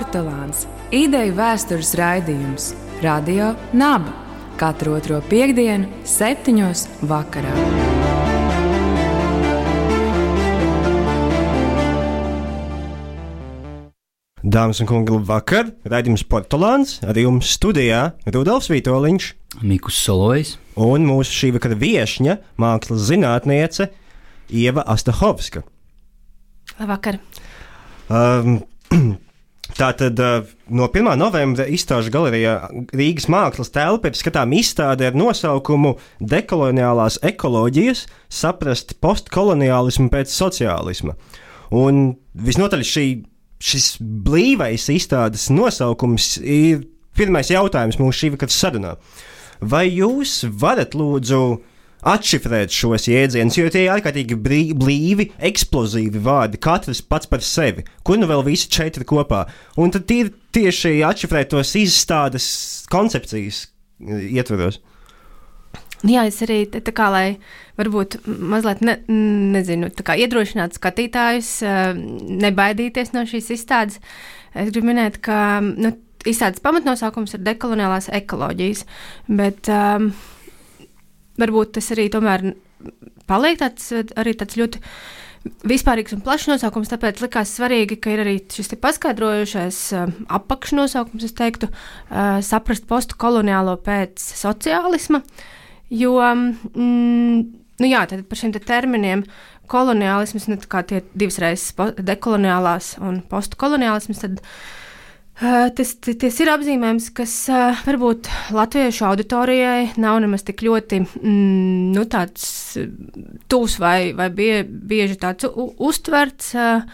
Portugāns - ideju vēstures raidījums Radio Naba katru otro piekdienu, septiņos vakarā. Dāmas un kungi, labvakar! Raidījums Portugāns ar jums studijā Rudolfs Vitoļņš Mikus Solojs. un mūsu šī vakara viesņa, mākslas zinātniece Ieva Astahovska. Labvakar! Um, Tātad uh, no 1. novembra izstāžu galerijā Rīgas mākslas telpa ir skatām izstāde ar nosaukumu Dekoloniālās ekoloģijas - saprast postkoloniālismu pēc sociālisma. Un visnotaļ šī, šis blīvais izstādes nosaukums ir pirmais jautājums mūsu šī vakara sarunā. Vai jūs varat lūdzu atšifrēt šos jēdzienus, jo tie ir ārkārtīgi blīvi, eksplozīvi vārdi, katrs pats par sevi, kur nu vēl visi četri kopā. Un tad ir tieši atšifrēt tos izstādes koncepcijas eh, ietveros. Jā, es arī tā tā kā, lai varbūt mazliet ne, nezinu, kā iedrošinātu skatītājus, eh, nebaidīties no šīs izstādes. Es gribu minēt, ka nu, izstādes pamatnosaukums ir dekoloniālās ekoloģijas, bet um, varbūt tas arī tomēr paliek tāds, tāds ļoti vispārīgs un plašs nosaukums, tāpēc likās svarīgi, ka ir arī šis paskaidrojušais uh, apakšnosaukums, es teiktu, uh, saprast postkoloniālo pēc sociālisma, jo, mm, nu jā, tad par šiem te terminiem koloniālisms, nu tā kā tie divas reizes dekoloniālās un postkoloniālisms, tad Uh, Tas, tas, tas ir apzīmējums, kas uh, varbūt latviešu auditorijai nav nemaz tik ļoti mm, nu, uh, tūs vai, vai bie, bieži tāds uztverts. Uh,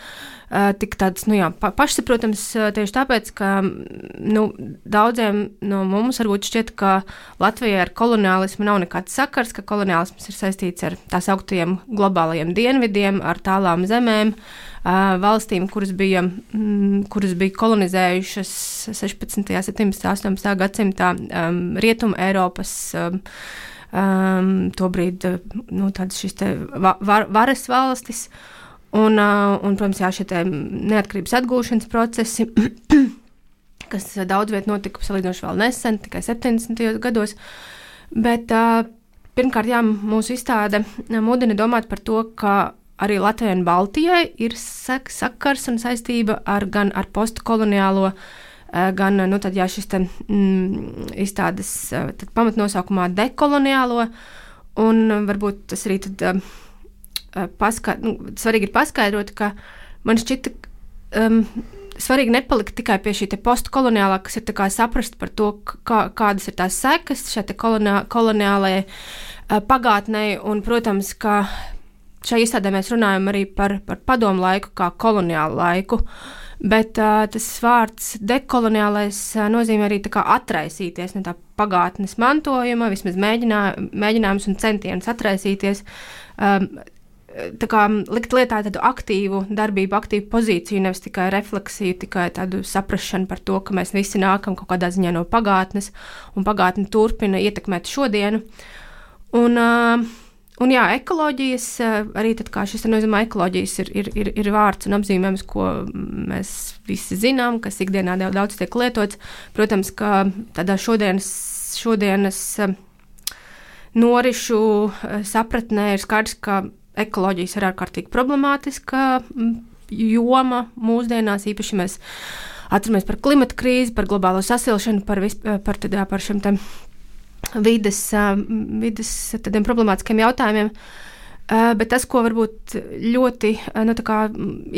Tik tāds nu jā, pa, pašsaprotams, uh, tieši tāpēc, ka mm, nu, daudziem no mums varbūt šķiet, ka Latvijai ar koloniālismu nav nekāds sakars, ka koloniālisms ir saistīts ar tā sauktiem globālajiem dienvidiem, ar tālām zemēm, uh, valstīm, kuras bija, mm, kuras bija kolonizējušas 16., 17., 18. gadsimtā um, Rietumu Eiropas. Um, tobrīd nu, tādas šīs var varas valstis. Uh, un, protams, jā, šie neatkarības atgūšanas procesi, kas daudz vietā notika salīdzinoši vēl nesen, tikai 70. gados. Bet pirmkārt, jā, mūsu izstāde mudina domāt par to, ka arī Latvijai un Baltijai ir sak sakars un saistība ar gan ar postkoloniālo, gan nu, tad, jā, šis te, mm, izstādes pamatnosaukumā dekoloniālo. Un varbūt tas arī tad, uh, paska, nu, svarīgi ir paskaidrot, ka man šķita, um, svarīgi nepalikt tikai pie šī postkoloniālā, kas ir saprast par to, kā, kādas ir tās sekas šai koloniā, koloniālajai uh, pagātnei. Un, protams, ka šajā izstādē mēs runājam arī par, par padomu laiku, kā koloniālu laiku. Bet uh, tas vārds dekoloniālais uh, nozīmē arī atraisīties no tā pagātnes mantojuma, vismaz mēģinā, mēģinājums un centiens atraisīties. Um, kā likt lietā tādu aktīvu darbību, aktīvu pozīciju, nevis tikai refleksiju, tikai tādu saprāšanu par to, ka mēs visi nākam kaut kādā ziņā no pagātnes, un pagātne turpina ietekmēt šodienu. Un, un jā, ekoloģijas, arī tad, kā šis nozīmē, ekoloģijas ir, ir, ir, ir vārds un apzīmējums, ko mēs visi zinām, kas ikdienā daudz tiek lietots. Protams, ka tādā šodienas, šodienas norišu sapratnē ir skaidrs, ka ekoloģijas ir ārkārtīgi problemātiska joma mūsdienās, īpaši mēs atceramies par klimata krīzi, par globālo sasilšanu, par, vis, par, tad, par šiem vides, vides problemātiskiem jautājumiem. Bet tas, ko varbūt ļoti nu,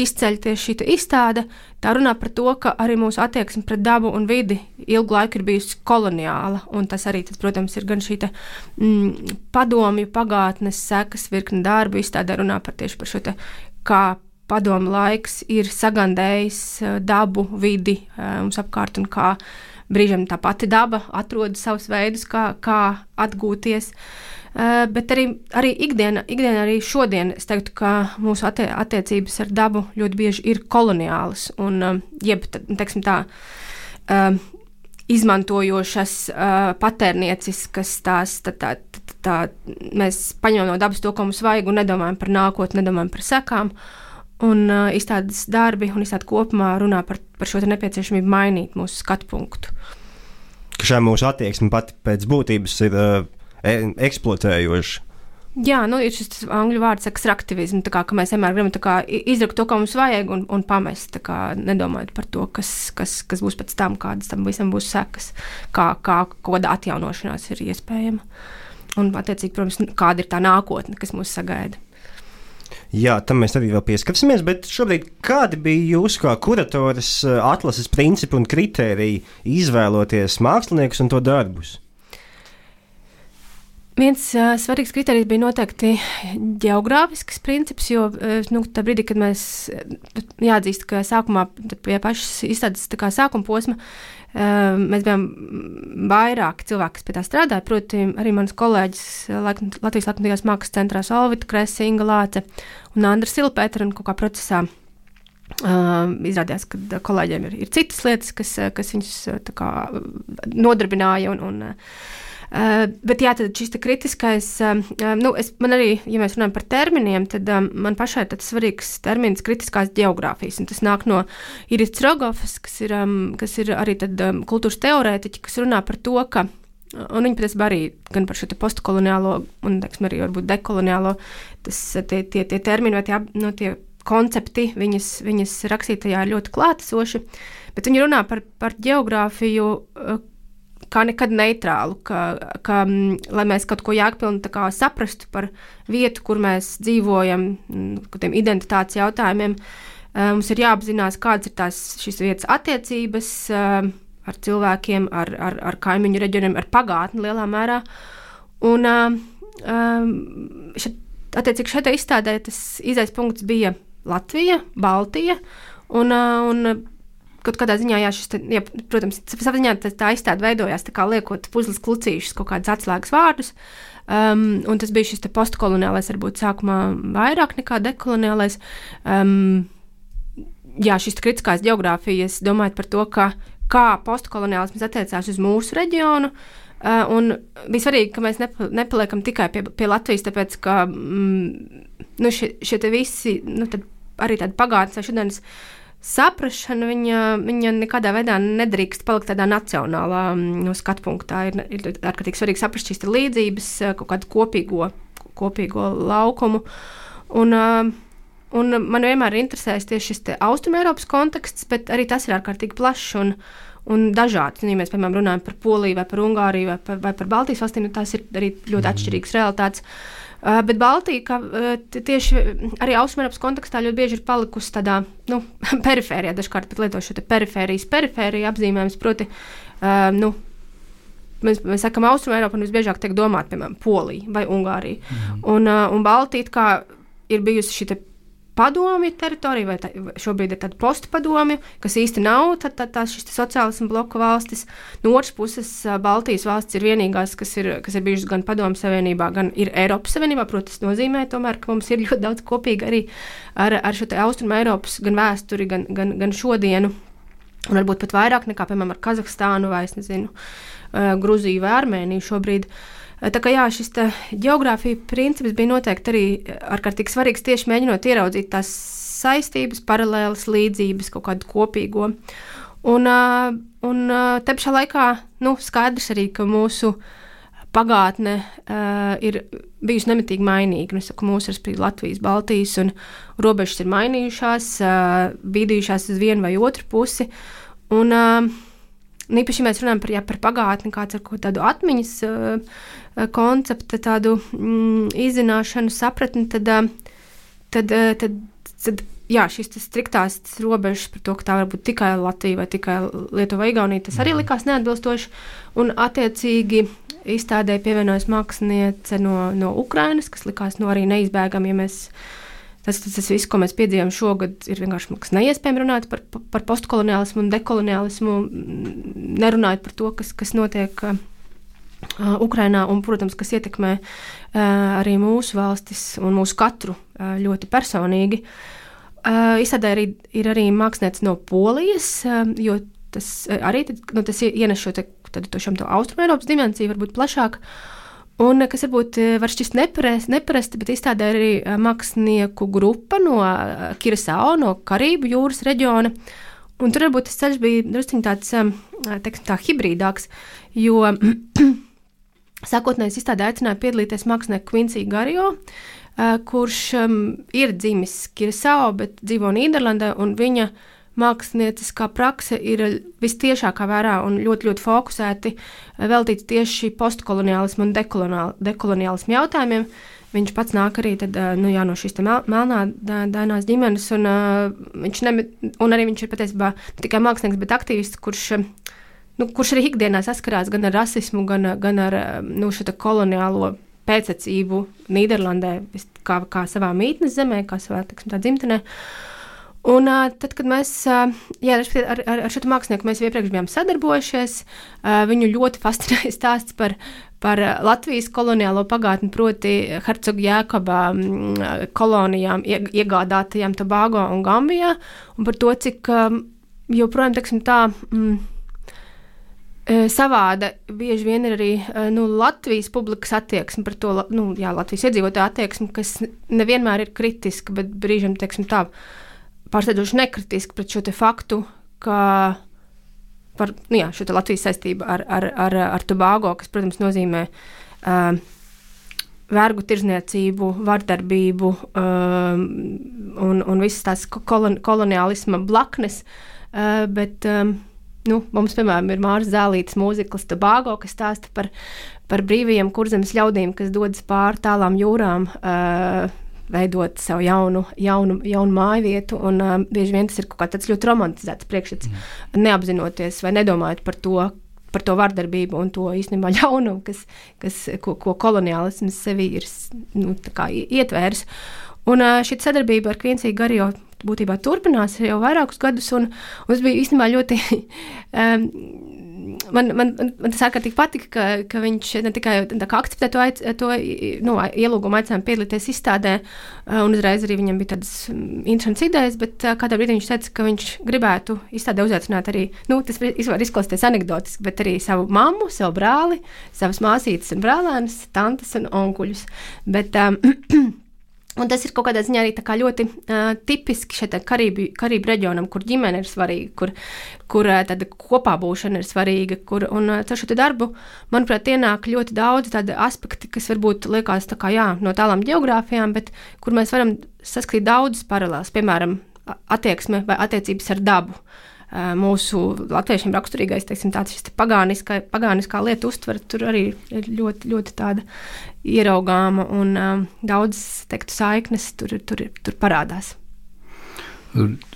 izceļ tieši šī izstāde, tā runā par to, ka arī mūsu attieksme pret dabu un vidi ilgu laiku ir bijusi koloniāla. Tas arī, tad, protams, ir gan šī te, mm, padomju pagātnes sekas virkni darbu. Izstādē runā par tieši par šo te, kā padomu laiks ir sagandējis dabu, vidi mums apkārt un kā brīžiem tā pati daba atrod savus veidus, kā, kā atgūties. Uh, bet arī, arī ikdiena, ikdiena, arī šodien, es teiktu, ka mūsu attie attiecības ar dabu ļoti bieži ir koloniālas, un, uh, jeb, teiksim tā, uh, izmantojošas, patērnieciskas tās, tā, tā, tā, mēs paņemam no dabas to, ko mums vajag, un nedomājam par nākotni, nedomājam par sekām. un uh, izstādes darbi un izstāde kopumā runā par, par šo nepieciešamību mainīt mūsu skatu punktu. Šā mūsu attieksme pati pēc būtības ir uh, eksploatējoša. Jā, nu, ir šis angļu vārds ekstraktivisms, kā ka mēs vienmēr gribam kā, izdarīt to, ko mums vajag, un, un pamest, kā, nedomājot par to, kas, kas, kas būs pēc tam, kādas tam visam būs sekas, kā, kā kāda atjaunošanās ir iespējama. Un, attiecīgi, protams, kāda ir tā nākotne, kas mūs sagaida. Jā, tam mēs arī vēl pieskarsimies, bet šobrīd kādi bija jūsu kā kuratoras eh, atlases principi un kritēriji izvēloties māksliniekus un to darbus? Viens uh, svarīgs kriterijs bija noteikti geogrāfisks princips, jo nu, tā brīdī, kad mēs jāatzīst, ka sākumā pie pašas izstādes sākuma posma uh, mēs bijām vairāk cilvēki, kas pie tā strādāja. Proti, arī mans kolēģis Latvijas Latvijas Mākslas centrā Solvita Kresa, Inga Lāce un Andra Silpēta un kaut kā procesā. Uh, izrādījās, ka kolēģiem ir, ir citas lietas, kas, kas viņus kā, nodarbināja. Un, un, Uh, bet jā, šis kritiskais, uh, nu, es, man arī, ja mēs runājam par terminiem, tad man pašai ir svarīgs termins kritiskās geogrāfijas. Tas nāk no Iris Rogovas, kas ir, kas ir arī tad, kultūras teorētiķi, kas runā par to, ka Un viņi patiesībā arī gan par šo postkoloniālo, teiksim, arī dekoloniālo, tas tie, tie, tie termini vai tie, no, tie koncepti viņas, viņas rakstītajā ir ļoti klātesoši. Bet viņi runā par, par geogrāfiju, kā nekad neitrālu, ka, ka, mm, lai mēs kaut ko jēgpilni saprastu par vietu, kur mēs dzīvojam, mm, tiem identitātes jautājumiem, eh, mums ir jāapzinās, kādas ir tās šīs vietas attiecības eh, ar cilvēkiem, ar, ar, ar kaimiņu reģioniem, ar pagātni lielā mērā. Un, eh, šeit, attiecīgi šeit izstādē tas izais punkts bija Latvija, Baltija. Un, un kaut kādā ziņā, jā, šis, te, jā, protams, savā ziņā tā, tā izstāde veidojās tā kā liekot puzles klucīšus, kaut kādus atslēgas vārdus. Um, un tas bija šis postkoloniālais, varbūt sākumā vairāk nekā dekoloniālais. Um, jā, šis kritiskās geogrāfijas, domājot par to, ka, kā postkoloniālisms attiecās uz mūsu reģionu. Uh, un bija svarīgi, ka mēs nepa, nepaliekam tikai pie, pie Latvijas, tāpēc ka mm, nu, šie, šie visi, nu, arī tādi pagātnes vai šodienas uh, saprāšana, viņa, viņa nekādā veidā nedrīkst palikt tādā nacionālā mm, no skatu punktā. Ir, ir ārkārtīgi svarīgi saprast šīs līdzības, eh, kaut kādu kopīgo, kopīgo laukumu. Un, uh, un man vienmēr ir interesējis tieši šis austrumēropas konteksts, bet arī tas ir ārkārtīgi plašs. Un, un dažādas. Ja mēs, piemēram, runājam par Poliju, vai par Ungāriju, vai par, vai par Baltijas valstīm, tad tās ir arī ļoti mm. atšķirīgas realitātes. Uh, bet Baltija, ka, uh, tieši arī Austrumēropas kontekstā ļoti bieži ir palikusi tādā nu, perifērijā, dažkārt pat lieto šo perifērijas perifēriju apzīmējumu, proti, uh, nu, mēs, mēs sakām Austrumēropa, un visbiežāk tiek domāta, piemēram, Polija vai Ungārija. Mm. Un, uh, un Baltija ir bijusi šī padomju teritorija, vai tā, šobrīd ir tāda postpadomju, kas īsti nav tā, tā, tā šis sociālismu bloku valstis. No otras puses, Baltijas valsts ir vienīgās, kas ir, kas ir bijušas gan padomju savienībā, gan ir Eiropas savienībā. Protams, tas nozīmē, tomēr, ka mums ir ļoti daudz kopīga arī ar, ar šo austrumu Eiropas gan vēsturi, gan, gan, gan šodienu. Un varbūt pat vairāk nekā, piemēram, ar Kazahstānu vai, nezinu, Gruziju vai Armēniju šobrīd. Uh, Tā kā jā, šis geogrāfija princips bija noteikti arī ārkārtīgi svarīgs tieši mēģinot ieraudzīt tās saistības, paralēlas, līdzības, kaut kādu kopīgo. Un, un te pašā laikā nu, skaidrs arī, ka mūsu pagātne uh, ir bijusi nemitīgi mainīga. Nu, saku, mūsu respektīvi Latvijas, Baltijas un robežas ir mainījušās, uh, bīdījušās uz vienu vai otru pusi. Un, uh, Un īpaši, ja mēs runājam par, jā, par pagātni, kāds ar ko tādu atmiņas uh, konceptu, tādu mm, izzināšanu, sapratni, tad, uh, tad, uh, tad, tad jā, šīs striktās robežas par to, ka tā var būt tikai Latvija vai tikai Lietuva, Igaunija, tas arī likās neatbilstoši. Un, attiecīgi, izstādē pievienojas māksliniece no, no Ukrainas, kas likās nu, arī neizbēgami, ja mēs Tas, tas, tas viss, ko mēs piedzīvojam šogad, ir vienkārši neiespējami runāt par, par postkoloniālismu un dekoloniālismu, nerunājot par to, kas, kas notiek uh, Ukrainā, un, protams, kas ietekmē uh, arī mūsu valstis un mūsu katru uh, ļoti personīgi. Uh, Izstādē arī ir arī mākslinieks no Polijas, uh, jo tas arī nu, tas ienes šo te, šo austrumu Eiropas dimensiju, varbūt plašāk. Un kas varbūt var šķist neparasti, neparasti bet izstādē arī mākslinieku grupa no Kirasao, no Karību jūras reģiona. Un tur varbūt tas ceļš bija druskuļi tāds teiksim, tā hibrīdāks, jo sākotnēji izstādē aicināja piedalīties mākslinieku Quincy Gario, kurš um, ir dzimis Kirasao, bet dzīvo Nīderlandē, un viņa mākslinieckā prakse ir vistiešākā vērā un ļoti, ļoti fokusēti veltīta tieši postkoloniālismu un dekoloniālismu jautājumiem. Viņš pats nāk arī tad, nu, jā, no šīs melnādainās ģimenes, un, uh, viņš ne, un arī viņš ir patiesībā ne tikai mākslinieks, bet aktīvists, kurš, nu, kurš arī ikdienā saskarās gan ar rasismu, gan, gan ar nu, šo koloniālo pēctecību Nīderlandē, kā, kā savā mītnes zemē, kā savā teksim, dzimtenē. Un uh, tad, kad mēs uh, jā, ar, ar, ar šo mākslinieku mēs iepriekš bijām sadarbojušies, uh, viņu ļoti fascinēja stāsts par, par Latvijas koloniālo pagātni, proti, Hercoga Jēkabā kolonijām iegādātajām Tobago un Gambijā, un par to, cik um, joprojām, teiksim tā, mm, Savāda bieži vien ir arī nu, Latvijas publikas attieksme par to, nu, jā, Latvijas iedzīvotāju attieksme, kas nevienmēr ir kritiska, bet brīžiem, teiksim, tā pārsteidzoši nekritiska pret šo faktu, ka par nu, jā, šo Latvijas saistību ar, ar, ar, ar Tobago, kas, protams, nozīmē uh, vergu tirzniecību, vardarbību uh, un, un visas tās kolon, koloniālisma blaknes, uh, bet um, Nu, mums, piemēram, ir Mārcis Zēlītes mūzikls Tobago, kas stāsta par, par brīvajiem kurzemes ļaudīm, kas dodas pāri tālām jūrām. Uh, veidot savu jaunu, jaunu, jaunu māju vietu. Un, uh, bieži vien tas ir kaut kāds ļoti romantizēts priekšstats, mm. neapzinoties vai nedomājot par to, par to vardarbību un to īstenībā ļaunumu, kas, kas, ko, ko koloniālisms sevī ir nu, ietvērs. Un uh, šī sadarbība ar Kvinsiju Garijo būtībā turpinās jau vairākus gadus, un, un es biju īstenībā ļoti. Um, man, man, man tas ārkārtīgi patika, ka, ka viņš ne tikai akceptē to, aic, to nu, ielūgumu, aicinājumu piedalīties izstādē, uh, un uzreiz arī viņam bija tādas mm, interesantas idejas, bet uh, kādā brīdī viņš teica, ka viņš gribētu izstādē uzaicināt arī, nu, tas var izklausīties anekdotiski, bet arī savu mammu, savu brāli, savas māsītes un brālēnas, tantes un onkuļus. Bet, um, Un tas ir kaut kādā ziņā arī ļoti uh, tipiski šeit Karību, Karību reģionam, kur ģimene ir svarīga, kur, kur uh, tāda kopā būšana ir svarīga. Kur, un uh, ar šo darbu, manuprāt, ienāk ļoti daudz tādu aspektu, kas varbūt liekas kā, jā, no tālām geogrāfijām, bet kur mēs varam saskatīt daudzas paralēlas, piemēram, attieksme vai attiecības ar dabu. Uh, mūsu latviešiem raksturīgais, teiksim, tāds šis te pagāniskā, pagāniskā lieta uztvere tur arī ir ļoti, ļoti tāda ieraugāma un um, daudz, teiktu, saiknes tur, tur, tur parādās.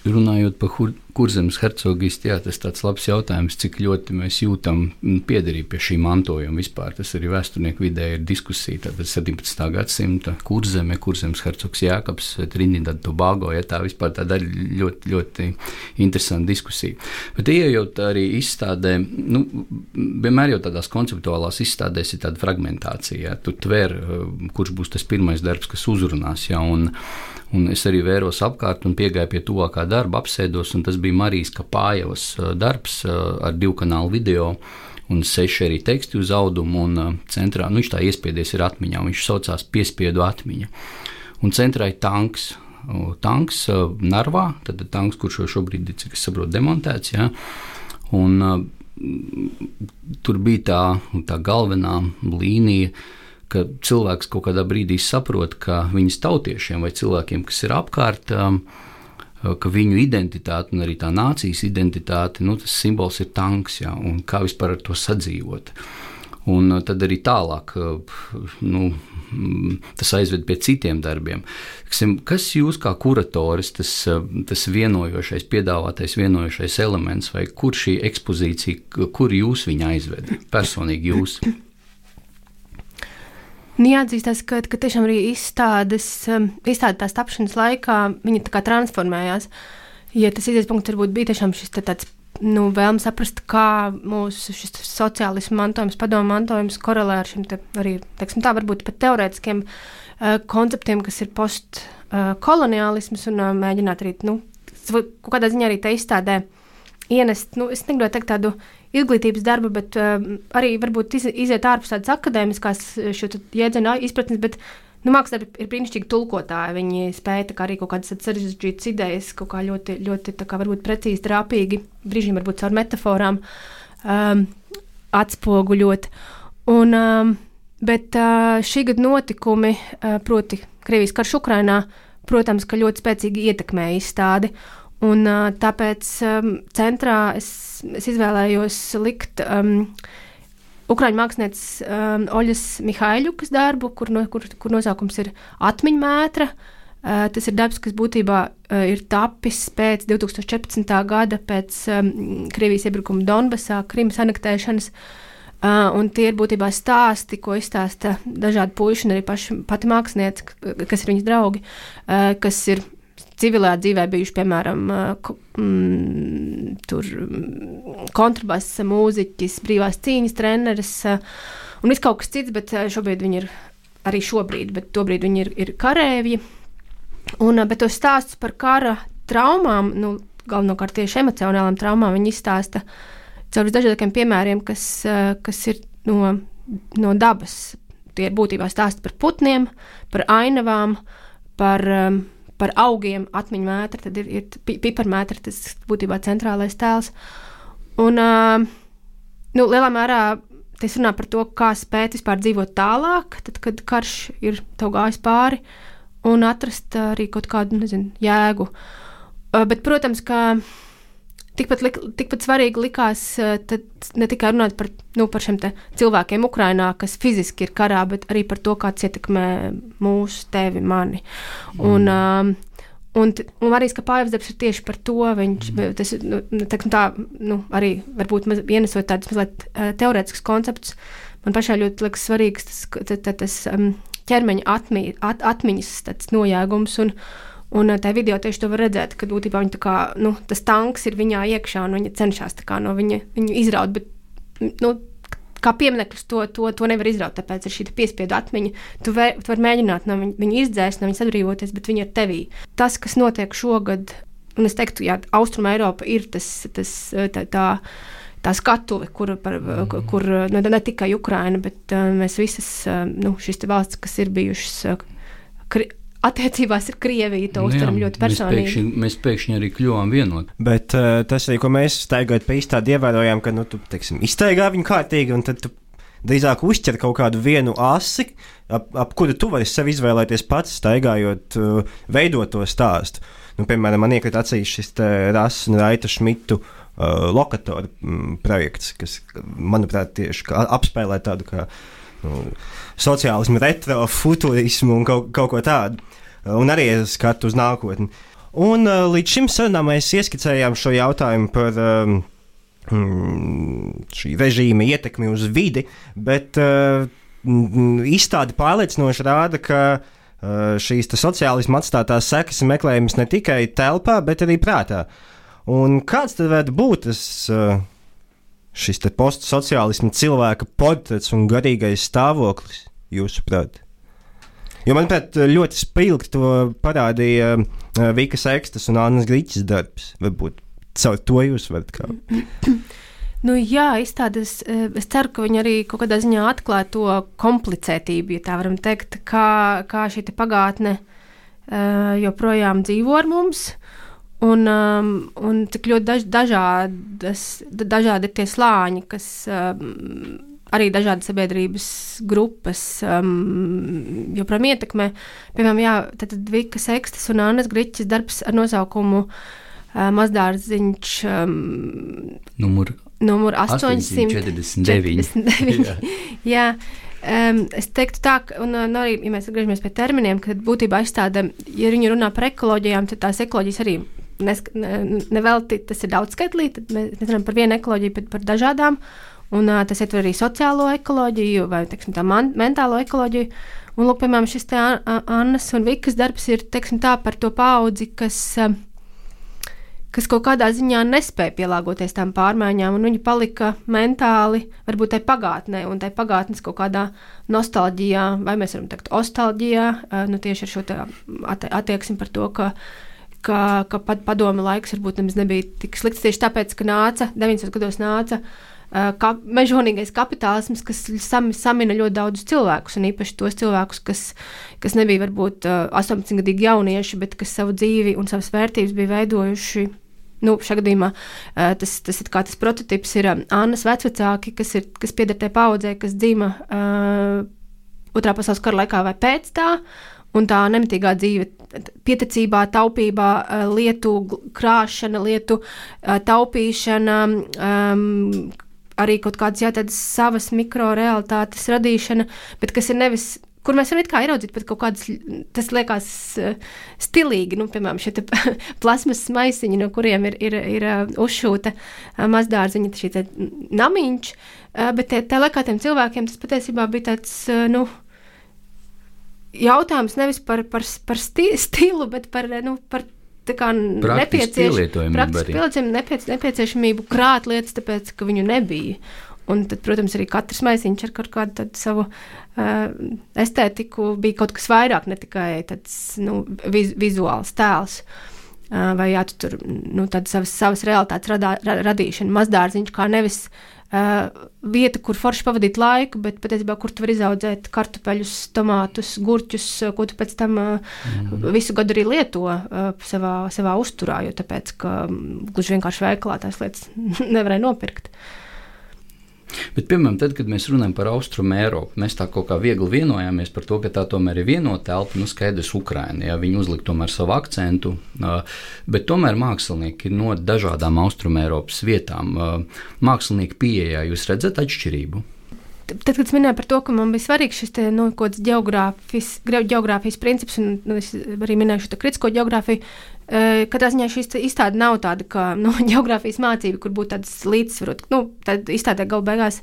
Runājot par kurzemes hercogistu, jā, tas tāds labs jautājums, cik ļoti mēs jūtam piederību pie šī mantojuma vispār. Tas arī vēsturnieku vidē ir diskusija. Tātad 17. gadsimta kurzeme, kurzemes hercogs Jākaps, Trinidad Tobago, ja tā vispār tāda ļoti, ļoti interesanta diskusija. Bet ieejot arī izstādē, nu, vienmēr jau tādās konceptuālās izstādēs ir tāda fragmentācija. Ja, tu tver, kurš būs tas pirmais darbs, kas uzrunās. Ja, un, Un es arī vēros apkārt un piegāju pie tuvākā darba, apsēdos, un tas bija Marijas Kapājevas darbs ar divu kanālu video. Un seši arī teksti uz audumu, un centrā nu, viņš tā iespiedies ir atmiņā. Viņš saucās Piespiedu atmiņa. Un centrā ir tanks, tanks Narvā, tad tanks, kurš šobrīd ir, cik es saprotu, demontēts. Ja? Un, tur bija tā, tā galvenā līnija, ka cilvēks kaut kādā brīdī saprot, ka viņas tautiešiem vai cilvēkiem, kas ir apkārt, um, ka viņu identitāte un arī tā nācijas identitāte, nu, tas simbols ir tanks, jā, un kā vispār ar to sadzīvot. Un uh, tad arī tālāk uh, nu, mm, tas aizved pie citiem darbiem. Kas jūs kā kuratoris, tas, tas vienojošais, piedāvātais vienojošais elements, vai kur šī ekspozīcija, kur jūs viņu aizved? Personīgi jūs. Nu, jāatzīstās, ka, ka tiešām arī izstādes, um, izstāde tās tapšanas laikā viņa tā kā transformējās. Ja tas izdevies punkts varbūt bija tiešām šis tāds nu, vēlme saprast, kā mūsu sociālismu mantojums, padomu mantojums korelē ar šiem te arī, teiksim, tā varbūt pat teorētiskiem uh, konceptiem, kas ir postkoloniālisms, uh, un uh, mēģināt arī, nu, kaut kādā ziņā arī te izstādē ienest, nu, es negribu teikt tādu izglītības darba, bet uh, arī varbūt iz, iziet ārpus tādas akadēmiskās šo jēdzienu izpratnes, bet Nu, Mākslinieki darbi ir brīnišķīgi tulkotāji. Viņi spēja arī kaut kādas sarežģītas idejas, kaut kā ļoti, ļoti kā, precīzi, trāpīgi, brīžiem varbūt caur metaforām um, atspoguļot. Un, um, bet uh, šī gada notikumi, uh, proti, Krievijas karš Ukrainā, protams, ļoti spēcīgi ietekmēja izstādi. Un, uh, tāpēc um, centrā es, es izvēlējos likt um, Ukrāņu mākslinieces um, Oļas Mihaiļukas darbu, kur, no, kur, kur nosaukums ir Atmiņu mētra. Uh, tas ir darbs, kas būtībā uh, ir tapis pēc 2014. gada, pēc um, Krievijas iebrukuma Donbasā, Krimas anektēšanas. Uh, un tie ir būtībā stāsti, ko izstāsta dažādi puiši, un arī paši, pati mākslinieca, kas ir viņas draugi, uh, kas ir civilā dzīvē bijuši, piemēram, mm, mm, kontrabass, mūziķis, brīvās cīņas treneris un viss kaut kas cits, bet šobrīd viņi ir arī šobrīd, bet tobrīd viņi ir, ir karēji. Un, bet tos stāstus par kara traumām, nu, galvenokārt tieši emocionālām traumām, viņi izstāsta caur visdažādākiem piemēriem, kas, kas ir no, no dabas. Tie ir būtībā stāsti par putniem, par ainavām, par um, par augiem atmiņu mētra, tad ir, ir piparmētra, tas būtībā centrālais tēls. Un, nu, lielā mērā tas runā par to, kā spēt vispār dzīvot tālāk, tad, kad karš ir tev gājis pāri, un atrast arī kaut kādu, nezinu, jēgu. Bet, protams, ka tikpat, lik, tikpat svarīgi likās ne tikai runāt par, nu, par šiem cilvēkiem Ukrajinā, kas fiziski ir karā, bet arī par to, kāds ietekmē mūsu, tevi, mani. Un, mm. um, Un, un arī Kapājas darbs ir tieši par to. Viņš mm. tas, nu, nu tā, nu, arī varbūt ienesot tādus mazliet uh, teorētiskus konceptus. Man pašai ļoti liekas svarīgs tas, tas, tas um, ķermeņa atmi, at, atmiņas nojēgums. Un, Un tajā video tieši to var redzēt, ka būtībā viņa kā, nu, tas tanks ir viņā iekšā un viņa cenšas no viņa, viņu izraut. Bet, nu, kā piemineklis to, to, to nevar izraut, tāpēc ir šī piespiedu atmiņa. Tu, vē, tu vari mēģināt no viņa, viņu izdzēst, no viņas atbrīvoties, bet viņa ir tevī. Tas, kas notiek šogad, un es teiktu, ka Austrum Eiropa ir tas, tas tā. tā tā skatuve, kur, par, mm. kur nu, ne tikai Ukraina, bet uh, mēs visas uh, nu, šīs valsts, kas ir bijušas uh, kri, attiecībās ar Krieviju to nu uztveram ļoti personīgi. Mēs pēkšņi, mēs pēkšņi arī kļuvām vienoti. Bet uh, tas arī, ko mēs staigājot pa izstādi, ievērojām, ka nu, tu teiksim, izstaigā viņu kārtīgi, un tad tu drīzāk uzķer kaut kādu vienu asi, ap, ap kuru tu vari sev izvēlēties pats, staigājot, uh, veidot to stāstu. Nu, piemēram, man iekrita acīs šis Rasa un Raita Šmitu uh, lokatoru mm, projekts, kas, manuprāt, tieši apspēlē tādu kā nu, sociālismu, retro, futurismu un kaut, kaut ko tādu. Un arī skatu uz nākotni. Un uh, līdz šim sarunām mēs ieskicējām šo jautājumu par um, šī režīma ietekmi uz vidi, bet uh, izstāde pārliecinoši rāda, ka uh, šīs sociālisma atstātās sekas ir meklējamas ne tikai telpā, bet arī prātā. Un kāds tad varētu būt tas? Uh, šis postsociālisma cilvēka portrets un garīgais stāvoklis, jūsuprāt? Jo, manuprāt, ļoti spilgti to parādīja uh, Vika Sekstas un Annas Grīķis darbs. Varbūt caur to jūs varat kā. Nu, jā, izstādes, eh, es ceru, ka viņi arī kaut kādā ziņā atklāja to komplicētību, ja tā varam teikt, kā, kā šī pagātne uh, joprojām dzīvo ar mums. Un, um, un cik ļoti daž, dažādas, dažādi ir tie slāņi, kas um, arī dažādas sabiedrības grupas um, joprojām ietekmē. Piemēram, jā, tad Vika Sekstas un Annas Griķis darbs ar nosaukumu uh, Mazdārziņš. Um, numur, numur 849. 849. jā. jā. Um, es teiktu, tā, ka, un, un arī, ja mēs atgriežamies pie terminiem, tad būtībā izstāde, ja viņi runā par ekoloģijām, tad tās ekoloģijas arī nevelti, ne tas ir daudz skaitlī, tad mēs runājam par vienu ekoloģiju, bet par dažādām. Un, uh, tas ietver arī sociālo ekoloģiju vai teiksim, tā man, mentālo ekoloģiju. Un, lūk, piemēram, šis te Annas un Vikas darbs ir teiksim, tā, par to paudzi, kas, kas kaut kādā ziņā nespēja pielāgoties tām pārmaiņām, un viņi palika mentāli, varbūt tai pagātnē, un tai pagātnes kaut kādā nostalģijā, vai mēs varam teikt, nostalģijā, nu, tieši ar šo attieksmi par to, ka ka, ka pat padomu laiks varbūt nemaz nebija tik slikts tieši tāpēc, ka nāca, 90. gados nāca ka, mežonīgais kapitālisms, kas sam, samina ļoti daudzus cilvēkus, un īpaši tos cilvēkus, kas, kas nebija varbūt 18 gadīgi jaunieši, bet kas savu dzīvi un savas vērtības bija veidojuši nu, šajā gadījumā tas, tas ir kā tas prototyps, ir Annas vecvecāki, kas, ir, kas pieder tai paudzē, kas dzima uh, otrā pasaules kara laikā vai pēc tā. Un tā nemitīgā dzīve, pieticībā, taupībā, lietu krāšana, lietu taupīšana, um, arī kaut kādas jā, savas mikrorealitātes radīšana, bet kas ir nevis kur mēs varam ieraudzīt pat kaut kādas, tas liekas uh, stilīgi, nu, piemēram, šie plasmas maisiņi, no kuriem ir, ir, ir uzšūta mazdārziņa, šī namiņš, bet tā laikā tiem cilvēkiem tas patiesībā bija tāds, nu, jautājums nevis par, par, par sti, stilu, bet par, nu, par nepieciešamību, nepiec, nepieciešamību krāt lietas, tāpēc, ka viņu nebija. Un tad, protams, arī katrs maisiņš ar kaut kādu savu uh, estētiku bija kaut kas vairāk, ne tikai tāds nu, viz, vizuāls tēls. Uh, vai jā, tu tur nu, savas, savas realitātes radā, ra, radīšana, mazdārziņš, kā nevis uh, vieta, kur forši pavadīt laiku, bet patiesībā, kur tu vari izaudzēt kartupeļus, tomātus, gurķus, ko tu pēc tam uh, mm. visu gadu arī lieto uh, savā, savā uzturā, jo tāpēc, ka um, gluži vienkārši veikalā tās lietas nevarēja nopirkt. Uh, Bet, piemēram, tad, kad mēs runājam par austrumu Eiropu, mēs tā kaut kā viegli vienojāmies par to, ka tā tomēr ir vienota telpa, nu skaidrs, Ukraina. Ja, uzlika tomēr savu akcentu, bet tomēr mākslinieki no dažādām austrumu Eiropas vietām, mākslinieki pieejā, jūs redzat atšķirību? tad, kad es minēju par to, ka man bija svarīgs šis te, nu, geogrāfis, geogrāfijas princips, un nu, es arī minēju šo kritisko geogrāfiju, katrā ziņā šī izstāde nav tāda kā nu, geogrāfijas mācība, kur būtu tāds līdzsvarot. Nu, tad izstādē galu beigās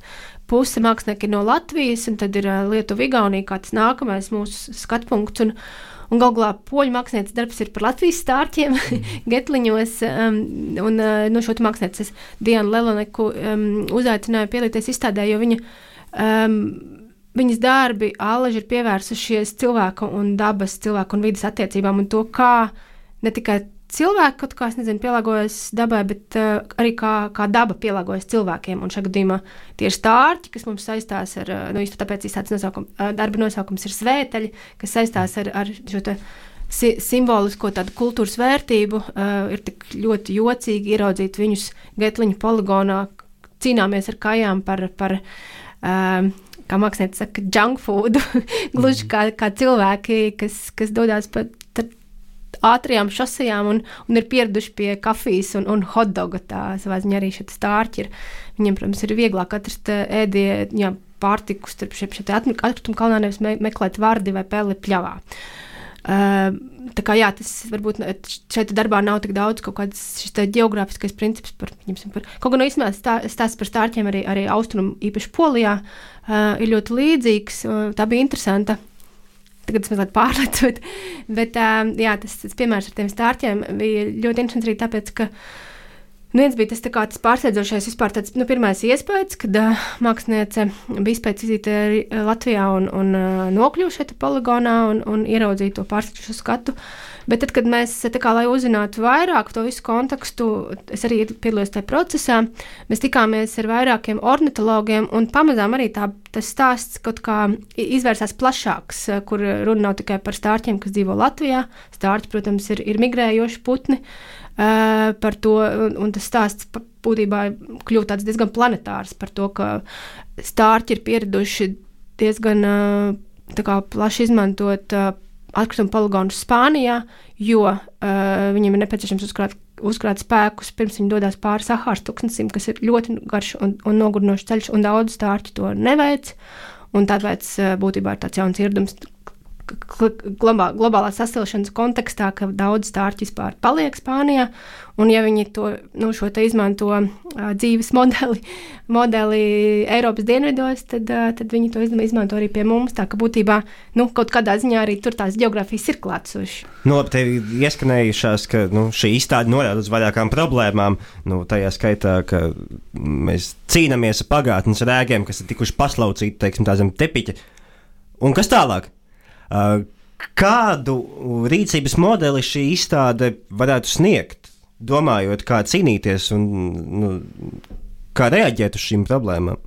puse mākslinieki ir no Latvijas, un tad ir uh, Lietuva, Igaunija, kā tas nākamais mūsu skatpunkts. Un, Un galu galā poļu mākslinieces darbs ir par Latvijas stārķiem, getliņos. Um, un uh, no šo mākslinieces Dianu Leloneku um, uzaicināju pielieties izstādē, jo viņa Um, viņas darbi alaži ir pievērsušies cilvēku un dabas, cilvēku un vidas attiecībām un to, kā ne tikai cilvēki kaut kā, nezinu, pielāgojas dabai, bet uh, arī kā, kā daba pielāgojas cilvēkiem. Un šajā gadījumā tie ir stārķi, kas mums saistās ar, uh, nu, īstenībā tāpēc tāds nosaukums, uh, darba nosaukums ir svēteļi, kas saistās ar, ar šo te si simbolisko tādu kultūras vērtību. Uh, ir tik ļoti jocīgi ieraudzīt viņus Getliņu poligonā, cīnāmies ar kājām par, par um, kā mākslinieci saka, junk food, gluži kā, kā cilvēki, kas, kas dodas pa ātrajām šosejām un, un ir pieraduši pie kafijas un, un hotdoga. Tā ziņā arī šeit stārķi ir. Viņiem, protams, ir vieglāk atrast ēdienu, pārtiku starp šiem atkritumu kalnā, nevis me, meklēt vārdi vai peli pļavā. Uh, tā kā jā, tas varbūt šeit darbā nav tik daudz kaut kāds šis geogrāfiskais princips par, par kaut gan no īstenībā stā, stāsts par stārķiem arī, arī austrumu, īpaši Polijā, uh, ir ļoti līdzīgs. Uh, tā bija interesanta. Tagad es mazliet pārlecu, bet, bet uh, jā, tas, tas piemērs ar tiem stārķiem bija ļoti interesants arī tāpēc, ka uh, Nu, viens bija tas, tas pārsteidzošais, vispār tāds nu, pirmais iespējas, kad uh, māksliniece bija izpētes vizīte Latvijā un, un uh, nokļuva šeit poligonā un, un ieraudzīja to pārsteidzošo skatu. Bet tad, kad mēs, kā, lai uzzinātu vairāk to visu kontekstu, es arī piedalījos tajā procesā, mēs tikāmies ar vairākiem ornitologiem un pamazām arī tā, tas stāsts kaut kā izvērsās plašāks, kur runa nav tikai par stārķiem, kas dzīvo Latvijā. Stārķi, protams, ir, ir migrējoši putni. Uh, par to, un, un tas stāsts būtībā kļūst diezgan planetārs par to, ka stārķi ir pieraduši diezgan uh, plaši izmantot uh, atkritumu poligonus Spānijā, jo uh, viņiem ir nepieciešams uzkrāt, uzkrāt spēkus pirms viņi dodas pāri Sahāras tūkstnesim, kas ir ļoti garš un, un nogurdinošs ceļš, un daudz stārķi to neveic. Un tāpēc būtībā ir tāds jauns ieradums, globā, globālās sasilšanas kontekstā, ka daudz stārķi vispār paliek Spānijā, un ja viņi to, nu, izmanto uh, dzīves modeli, modeli Eiropas dienvidos, tad, uh, tad viņi to izmanto arī pie mums, tā ka būtībā, nu, kaut kādā ziņā arī tur tās geogrāfijas ir klātsošas. Nu, labi, tev ieskanējušās, ka nu, šī izstāde norāda uz vairākām problēmām, nu, tajā skaitā, ka mēs cīnāmies ar pagātnes rēgiem, kas ir tikuši paslaucīti, teiksim, tā zem tepiķa. Un kas tālāk? Kādu rīcības modeli šī izstāde varētu sniegt, domājot, kā cīnīties un nu, kā reaģēt uz šīm problēmām?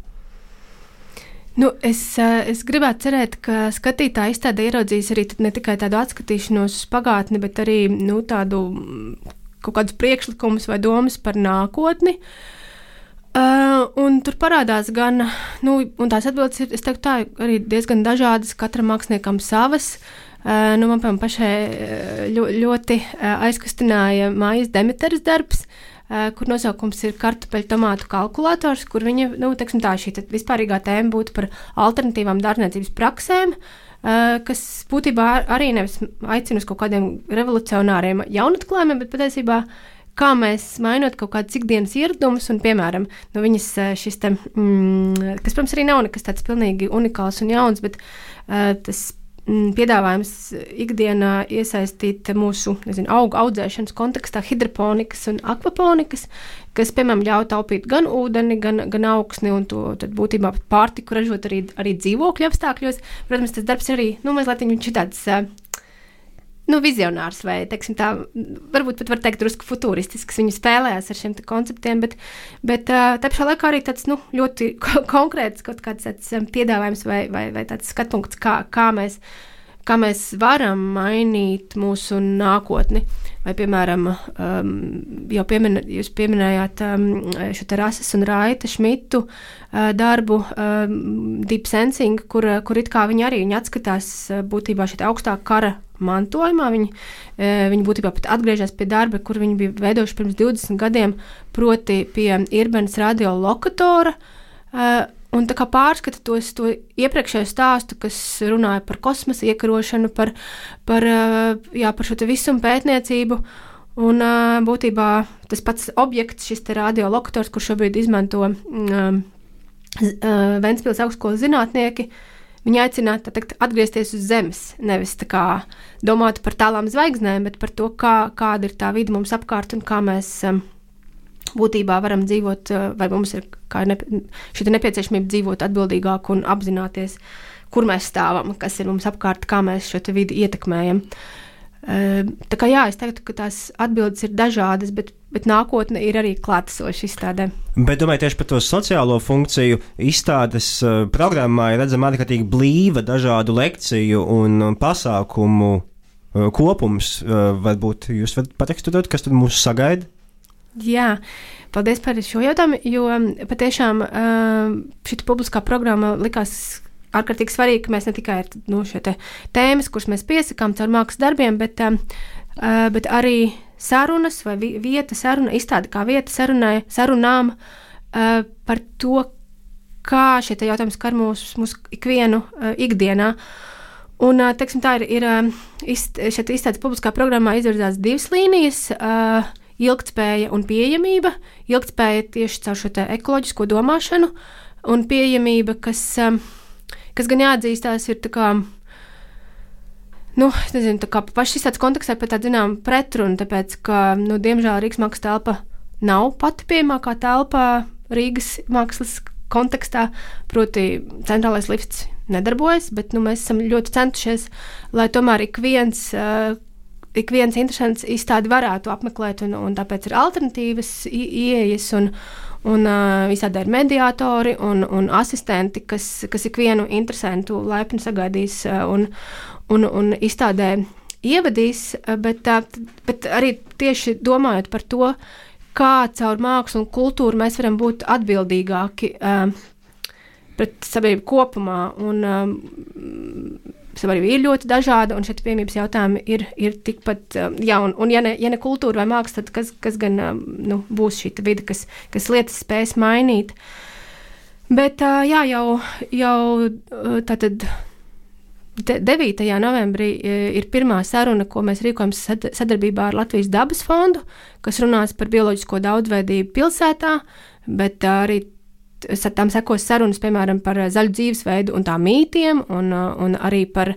Nu, es, es gribētu cerēt, ka skatītāji izstādē ieraudzīs arī ne tikai tādu atskatīšanos uz pagātni, bet arī nu, tādu kaut kādus priekšlikumus vai domas par nākotni. Uh, un tur parādās gan, nu, un tās atbildes ir, es teiktu, tā arī diezgan dažādas, katram māksliniekam savas. Uh, nu, man, piemēram, pašai ļo, ļoti aizkustināja mājas Demeteras darbs, uh, kur nosaukums ir kartupeļu tomātu kalkulators, kur viņa, nu, teiksim tā, šī vispārīgā tēma būtu par alternatīvām dārzniecības praksēm, uh, kas būtībā arī nevis aicina uz kaut kādiem revolucionāriem jaunatklājumiem, bet patiesībā kā mēs mainot kaut kādus ikdienas ieradumus, un, piemēram, nu, viņas šis te, mm, kas, protams, arī nav nekas tāds pilnīgi unikāls un jauns, bet uh, tas Mm, piedāvājums ikdienā iesaistīt mūsu nezinu, augu audzēšanas kontekstā hidroponikas un akvaponikas, kas, piemēram, ļauj taupīt gan ūdeni, gan, gan augsni un to būtībā pārtiku ražot arī, arī dzīvokļu apstākļos. Protams, tas darbs arī, nu, mazliet viņš ir tāds nu, vizionārs vai, teiksim, tā, varbūt pat var teikt, drusku futuristisks. Viņi spēlējās ar šiem konceptiem, bet, bet tā pašā laikā arī tāds nu, ļoti konkrēts kaut kāds tāds piedāvājums vai, vai, vai tāds skatpunkts, kā, kā mēs kā mēs varam mainīt mūsu nākotni. Vai, piemēram, um, jau piemin, jūs pieminējāt um, šo te Rases un Raita Šmitu uh, darbu um, Deep Sensing, kur, kur it kā viņi arī viņi atskatās būtībā šī augstā kara mantojumā. Viņi, uh, viņi būtībā pat atgriežas pie darba, kur viņi bija veidojuši pirms 20 gadiem, proti pie Irbenas radiolokatora. Uh, Un tā kā pārskata tos to iepriekšējo stāstu, kas runāja par kosmosa iekarošanu, par, par, jā, par šo visumu pētniecību. Un būtībā tas pats objekts, šis radiolokators, kurš šobrīd izmanto um, Ventspils augstskolas zinātnieki, viņi aicinātu teikt, atgriezties uz Zemes. Nevis kā, domāt par tālām zvaigznēm, bet par to, kā, kāda ir tā vide mums apkārt un kā mēs um, būtībā varam dzīvot, eh, vai mums ir nepi, šī nepieciešamība dzīvot atbildīgāk un apzināties, kur mēs stāvam, kas ir mums apkārt, kā mēs šo vidi ietekmējam. Eh, tā kā jā, es teiktu, ka tās atbildes ir dažādas, bet, bet nākotne ir arī klātesoša izstādē. Bet domāju, tieši par to sociālo funkciju izstādes uh, programmā ir redzama ārkārtīgi blīva dažādu lekciju un pasākumu uh, kopums. Uh, varbūt jūs varat pateikt, kas tad mūs sagaida? Jā, paldies par šo jautājumu, jo um, patiešām um, šī publiskā programma likās ārkārtīgi svarīgi, ka mēs ne tikai nu, tēmas, kuras mēs piesakām caur mākslas darbiem, bet, um, uh, bet arī sarunas vai vieta saruna, izstāde kā vieta sarunai, sarunām uh, par to, kā šie jautājumi skar mūsu mūs ikvienu uh, ikdienā. Un, teiksim, tā ir, ir izt, šeit izstādes publiskā programmā izvirzās divas līnijas. Uh, ilgspēja un pieejamība. Ilgspēja tieši caur šo ekoloģisko domāšanu, un pieejamība, kas, kas gan jāatzīstās, ir tā kā. Nu, nezinu, tā kā pašā izstādes kontekstā pat tāda zināmā pretruna, tāpēc, ka, nu, diemžēl Rīgas mākslas telpa nav pati pieejamākā telpa Rīgas mākslas kontekstā, proti, centrālais lifts nedarbojas, bet nu, mēs esam ļoti centušies, lai tomēr ik viens uh, ik viens interesants izstādi varētu apmeklēt, un, un tāpēc ir alternatīvas ieejas. Un, Un uh, visādi ir mediātori un, un asistenti, kas, kas ikvienu interesantu laipni sagaidīs uh, un, un, un izstādē ievadīs, bet, bet arī tieši domājot par to, kā caur mākslu un kultūru mēs varam būt atbildīgāki uh, pret sabiedrību kopumā. Un, uh, sabiedrība ir ļoti dažāda, un šeit piemības jautājumi ir, ir tikpat um, jauni. Un, ja ne, ja ne kultūra vai māksla, tad kas, kas gan um, nu, būs šī vide, kas, kas lietas spēs mainīt? Bet uh, jā, jau, jau uh, tātad. 9. novembrī uh, ir pirmā saruna, ko mēs rīkojam sadarbībā ar Latvijas dabas fondu, kas runās par bioloģisko daudzveidību pilsētā, bet arī tam sekos sarunas, piemēram, par zaļu dzīvesveidu un tā mītiem, un, eh, un arī par,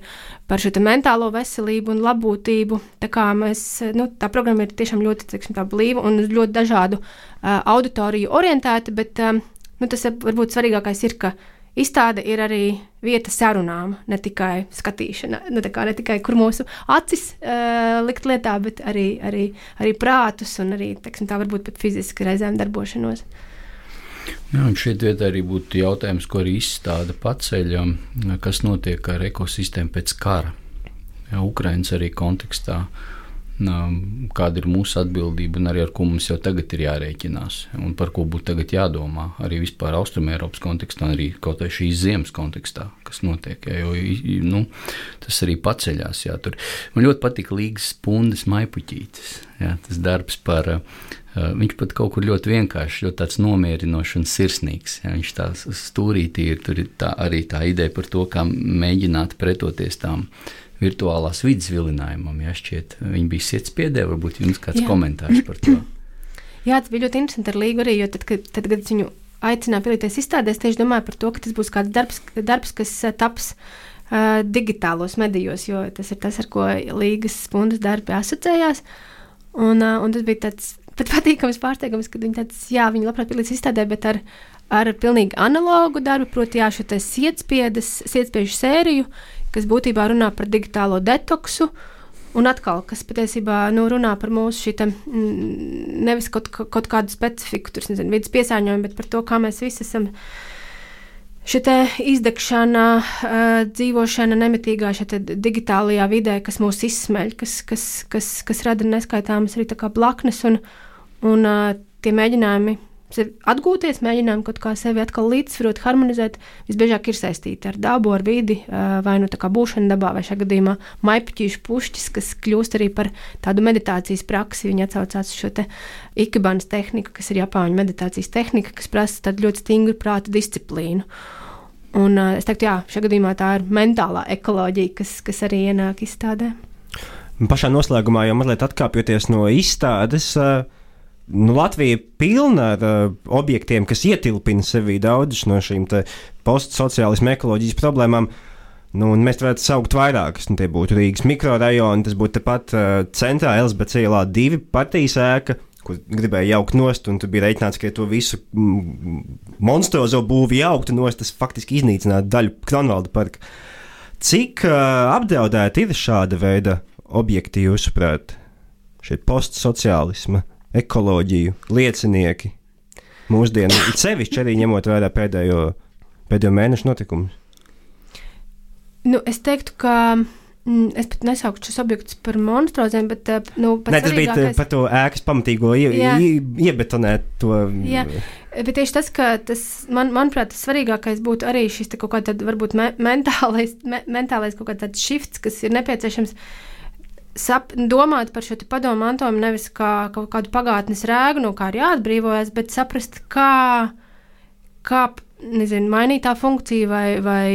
par šo mentālo veselību un labbūtību. Tā, mēs, nu, tā programma ir tiešām ļoti teiksim, blīva un ļoti dažādu uh, auditoriju orientēta, bet um, nu, tas varbūt svarīgākais ir, ka izstāde ir arī vieta sarunām, ne tikai skatīšana, kā, ne tikai kur mūsu acis uh, likt lietā, bet arī, arī, arī prātus un arī, teiksim, tā varbūt pat fiziski reizēm darbošanos. Jā, šeit arī būtu jautājums, ko arī izstāda paceļ, kas notiek ar ekosistēmu pēc kara. Jā, Ukrainas arī kontekstā kāda ir mūsu atbildība un arī ar ko mums jau tagad ir jārēķinās un par ko būtu tagad jādomā arī vispār Austrumēropas kontekstā, arī kaut vai šīs ziemas kontekstā, kas notiek. Jā, jo nu, tas arī paceļās. Jā, tur. Man ļoti patīk Līgas pundas maipuķītes. Jā, tas darbs par Uh, viņš pat kaut kur ļoti vienkāršs, ļoti tāds nomierinošs un sirsnīgs. Ja, viņš tā stūrītī ir, tur ir tā, arī tā ideja par to, kā mēģināt pretoties tām virtuālās vidas vilinājumam. Ja, šķiet, viņi bija sietspiedē, varbūt jums kāds Jā. komentārs par to. Jā, tas bija ļoti interesanti ar Līgu arī, jo tad, kad, tad, kad viņu aicināja piedalīties izstādēs, tieši domāju par to, ka tas būs kāds darbs, darbs kas uh, taps uh, digitālos medijos, jo tas ir tas, ar ko Līgas spundas darbi asociējās. Un, uh, un tas bija tāds pat patīkams pārsteigums, kad viņi tāds, jā, viņi labprāt piedalīsies izstādē, bet ar, ar pilnīgi analogu darbu, proti, jā, šo sietspiežu sēriju, kas būtībā runā par digitālo detoksu. Un atkal, kas patiesībā nu, runā par mūsu šī mm, nevis kaut, kaut kādu specifiku, tur nezinu, vidas piesārņojumu, bet par to, kā mēs visi esam šī izdegšana, dzīvošana nemitīgā digitālajā vidē, kas mūs izsmeļ, kas, kas, kas, kas rada neskaitāmas arī blaknes, un, un tie mēģinājumi atgūties, mēģinām kaut kā sevi atkal līdzsvarot, harmonizēt, visbiežāk ir saistīti ar dabu, ar vidi, vai nu tā kā būšana dabā, vai šajā gadījumā maipuķīšu pušķis, kas kļūst arī par tādu meditācijas praksi. Viņi atsaucās šo te ikebānas tehniku, kas ir Japāņu meditācijas tehnika, kas prasa tādu ļoti stingru prāta disciplīnu. Un es teiktu, jā, šajā gadījumā tā ir mentālā ekoloģija, kas, kas arī ienāk izstādē. Pašā noslēgumā jau mazliet atkāpjoties no izstādes. Uh, Nu, Latvija ir pilna ar uh, objektiem, kas ietilpina sevī daudzas no šīm postsociālismu ekoloģijas problēmām. Nu, mēs varētu saukt vairākas. Nu, tie būtu Rīgas mikrorajoni, tas būtu tepat uh, centrā Elizabetes ielā divi partijas ēka, kur gribēja jaukt nost, un tur bija reiķināts, ka to visu mm, monstruozo būvi jauktu nost, tas faktiski iznīcinātu daļu Kronvalda parka. Cik uh, apdraudēti ir šāda veida objekti, jūsuprāt, šie postsociālisma? Ekoloģiju, liecinieki mūsdienu, it sevišķi arī ņemot vērā pēdējo, pēdējo mēnešu notikumus? Nu, es teiktu, ka mm, es pat nesauktu šos objektus par monstrozēm, bet eh, nu, ne, tas bija par to ēkas pamatīgo ie, ie, iebetonēt to. Jā. Bet tieši tas, ka tas, man, manuprāt, tas svarīgākais būtu arī šis kaut kāds varbūt me, mentālais, me, mentālais kaut kāds shifts, kas ir nepieciešams uh, sap, domāt par šo padomu mantojumu nevis kā kaut kādu pagātnes rēgu, no kā ir jāatbrīvojas, bet saprast, kā, kā nezinu, mainīt tā funkciju vai, vai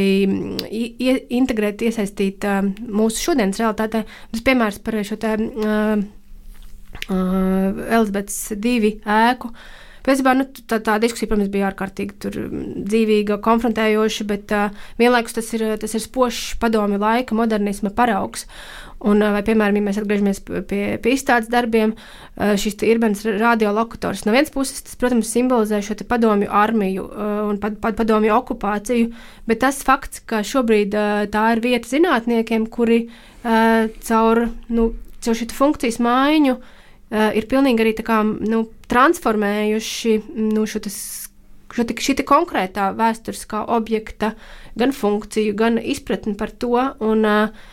ie, integrēt, iesaistīt uh, mūsu šodienas realitātē. Tas piemērs par šo te uh, uh, Elizabetes divi ēku. Principā, nu, tā, tā diskusija, protams, bija ārkārtīgi tur, dzīvīga, konfrontējoša, bet uh, vienlaikus tas ir, tas ir spožs padomi laika, modernisma paraugs. Un, vai, piemēram, ja mēs atgriežamies pie, pie izstādes darbiem, šis Irbens radiolokators no vienas puses, tas, protams, simbolizē šo padomju armiju un pad, pad, padomju okupāciju, bet tas fakts, ka šobrīd tā ir vieta zinātniekiem, kuri caur, nu, caur šo funkcijas maiņu ir pilnīgi arī kā, nu, transformējuši nu, šo tas šī konkrētā vēsturiskā objekta, gan funkciju, gan izpratni par to. Un, uh,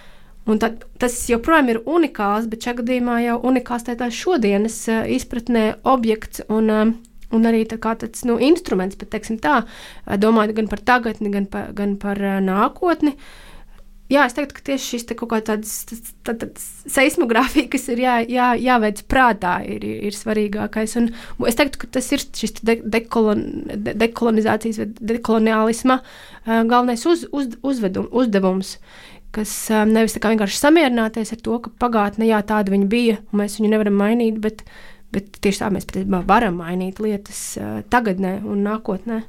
Un tad, tas joprojām ir unikāls, bet šajā gadījumā jau unikāls tādā šodienas uh, izpratnē objekts un, uh, un arī tā tāds nu, instruments, bet teiksim tā, uh, domājot gan par tagadni, gan, pa, gan par uh, nākotni. Jā, es teiktu, ka tieši šis kaut kāds tāds tā, tā, seismogrāfija, kas ir jā, jā, jāveic prātā, ir, ir, ir svarīgākais. Un es teiktu, ka tas ir šis de, dekolon, de, dekolonizācijas vai dekoloniālisma uh, galvenais uz, uz, uzvedum, uzdevums kas um, nevis vienkārši samierināties ar to, ka pagātnē jā, tāda viņa bija, un mēs viņu nevaram mainīt, bet, bet tieši tā mēs patiesībā varam mainīt lietas tagadnē un nākotnē.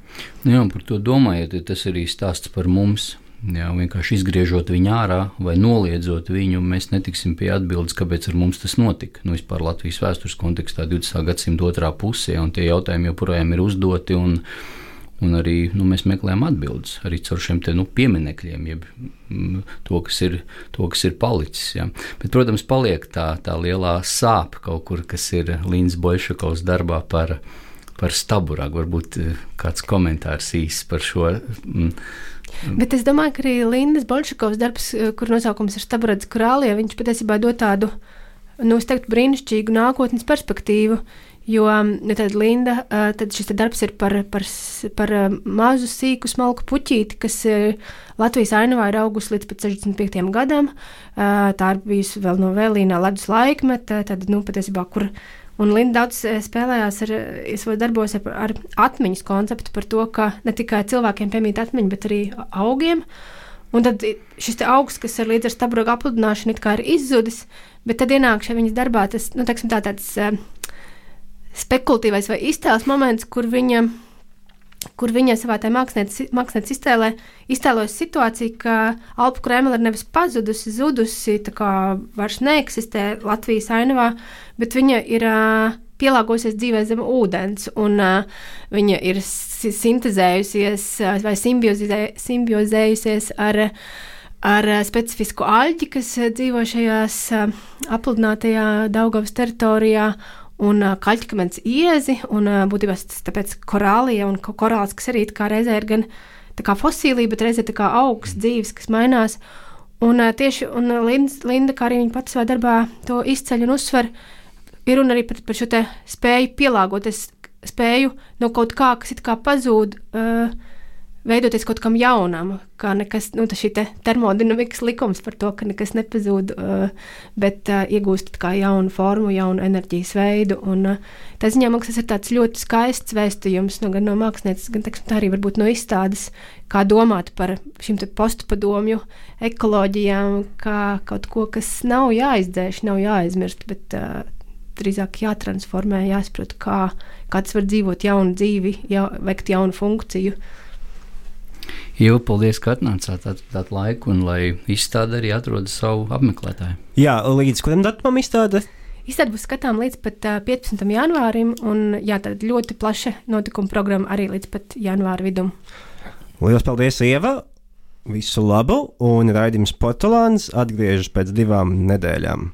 Nu jā, un par to domājot, tas arī stāsts par mums. Jā, vienkārši izgriežot viņu ārā vai noliedzot viņu, mēs netiksim pie atbildes, kāpēc ar mums tas notika. Nu, vispār Latvijas vēstures kontekstā 20. gadsimta otrā pusē, un tie jautājumi joprojām ir uzdoti. Un, Un arī nu, mēs meklējam atbildes arī caur šiem te, nu, pieminekļiem, jeb mm, to, kas ir, to, kas ir palicis. Ja. Bet, protams, paliek tā, tā lielā sāpe kaut kur, kas ir Līnas Boļšakovs darbā par, par staburagu. Varbūt kāds komentārs īsts par šo. Mm. Bet es domāju, ka arī Lindas Bolšakovs darbs, kur nosaukums ir Staburads Krālie, viņš patiesībā dod tādu, nu, es teiktu, brīnišķīgu nākotnes perspektīvu. Jo ja tad Linda, tad šis darbs ir par, par, par mazu, sīku, smalku puķīti, kas Latvijas ainavā ir augusi līdz 65 gadam. Tā ir bijusi vēl no vēlīnā ledus laikmeta, tad, nu, patiesībā, kur. Un Linda daudz spēlējās ar savos darbos ar, ar atmiņas konceptu par to, ka ne tikai cilvēkiem piemīt atmiņa, bet arī augiem. Un tad šis augs, kas ir līdz ar stabrogu apludināšanu, ir izzudis, bet tad ienāk šajā viņas darbā tas, nu, tā, tāds spekulatīvais vai iztēles moments, kur viņa, kur viņa savā mākslinieces iztēlē iztēlojas situāciju, ka Alpu krēmela ir nevis pazudusi, zudusi, tā kā vairs neeksistē Latvijas ainavā, bet viņa ir uh, pielāgojusies dzīvē zem ūdens, un uh, viņa ir sintēzējusies uh, vai simbiozē, simbiozējusies ar ar specifisku aļģi, kas dzīvo šajās apludinātajā Daugavas teritorijā, un kaļķakmens iezi, un būtībā tas tāpēc korālija un korāls, kas arī kā reizē ir gan kā fosīlija, bet reizē kā augsts dzīves, kas mainās. Un tieši un Linda, Linda, kā arī viņa pati savā darbā to izceļ un uzsver, ir runa arī par, par šo spēju pielāgoties, spēju no kaut kā, kas it kā pazūd. Uh, veidoties kaut kam jaunam, kā nekas, nu, šī te termodinamikas likums par to, ka nekas nepazūd, uh, bet uh, iegūst kā jaunu formu, jaunu enerģijas veidu. Un, uh, tā ziņā man tas ir tāds ļoti skaists vēstījums no, gan no mākslinieces, gan teksim, arī varbūt no izstādes, kā domāt par šīm postpadomju ekoloģijām, kā kaut ko, kas nav jāizdzēš, nav jāaizmirst, bet drīzāk jātransformē, jāsaprot, kā, kā tas var dzīvot jaunu dzīvi, jā, veikt jaunu funkciju. Jau paldies, ka atnācāt tādu laiku, un lai izstāde arī atrod savu apmeklētāju. Jā, līdz kuram datumam izstāde? Izstāde būs skatām līdz pat uh, 15. janvārim, un jā, tāda ļoti plaša notikuma programma arī līdz pat janvāra vidum. Lielas paldies, Ieva! Visu labu, un raidījums Portugāns atgriežas pēc divām nedēļām.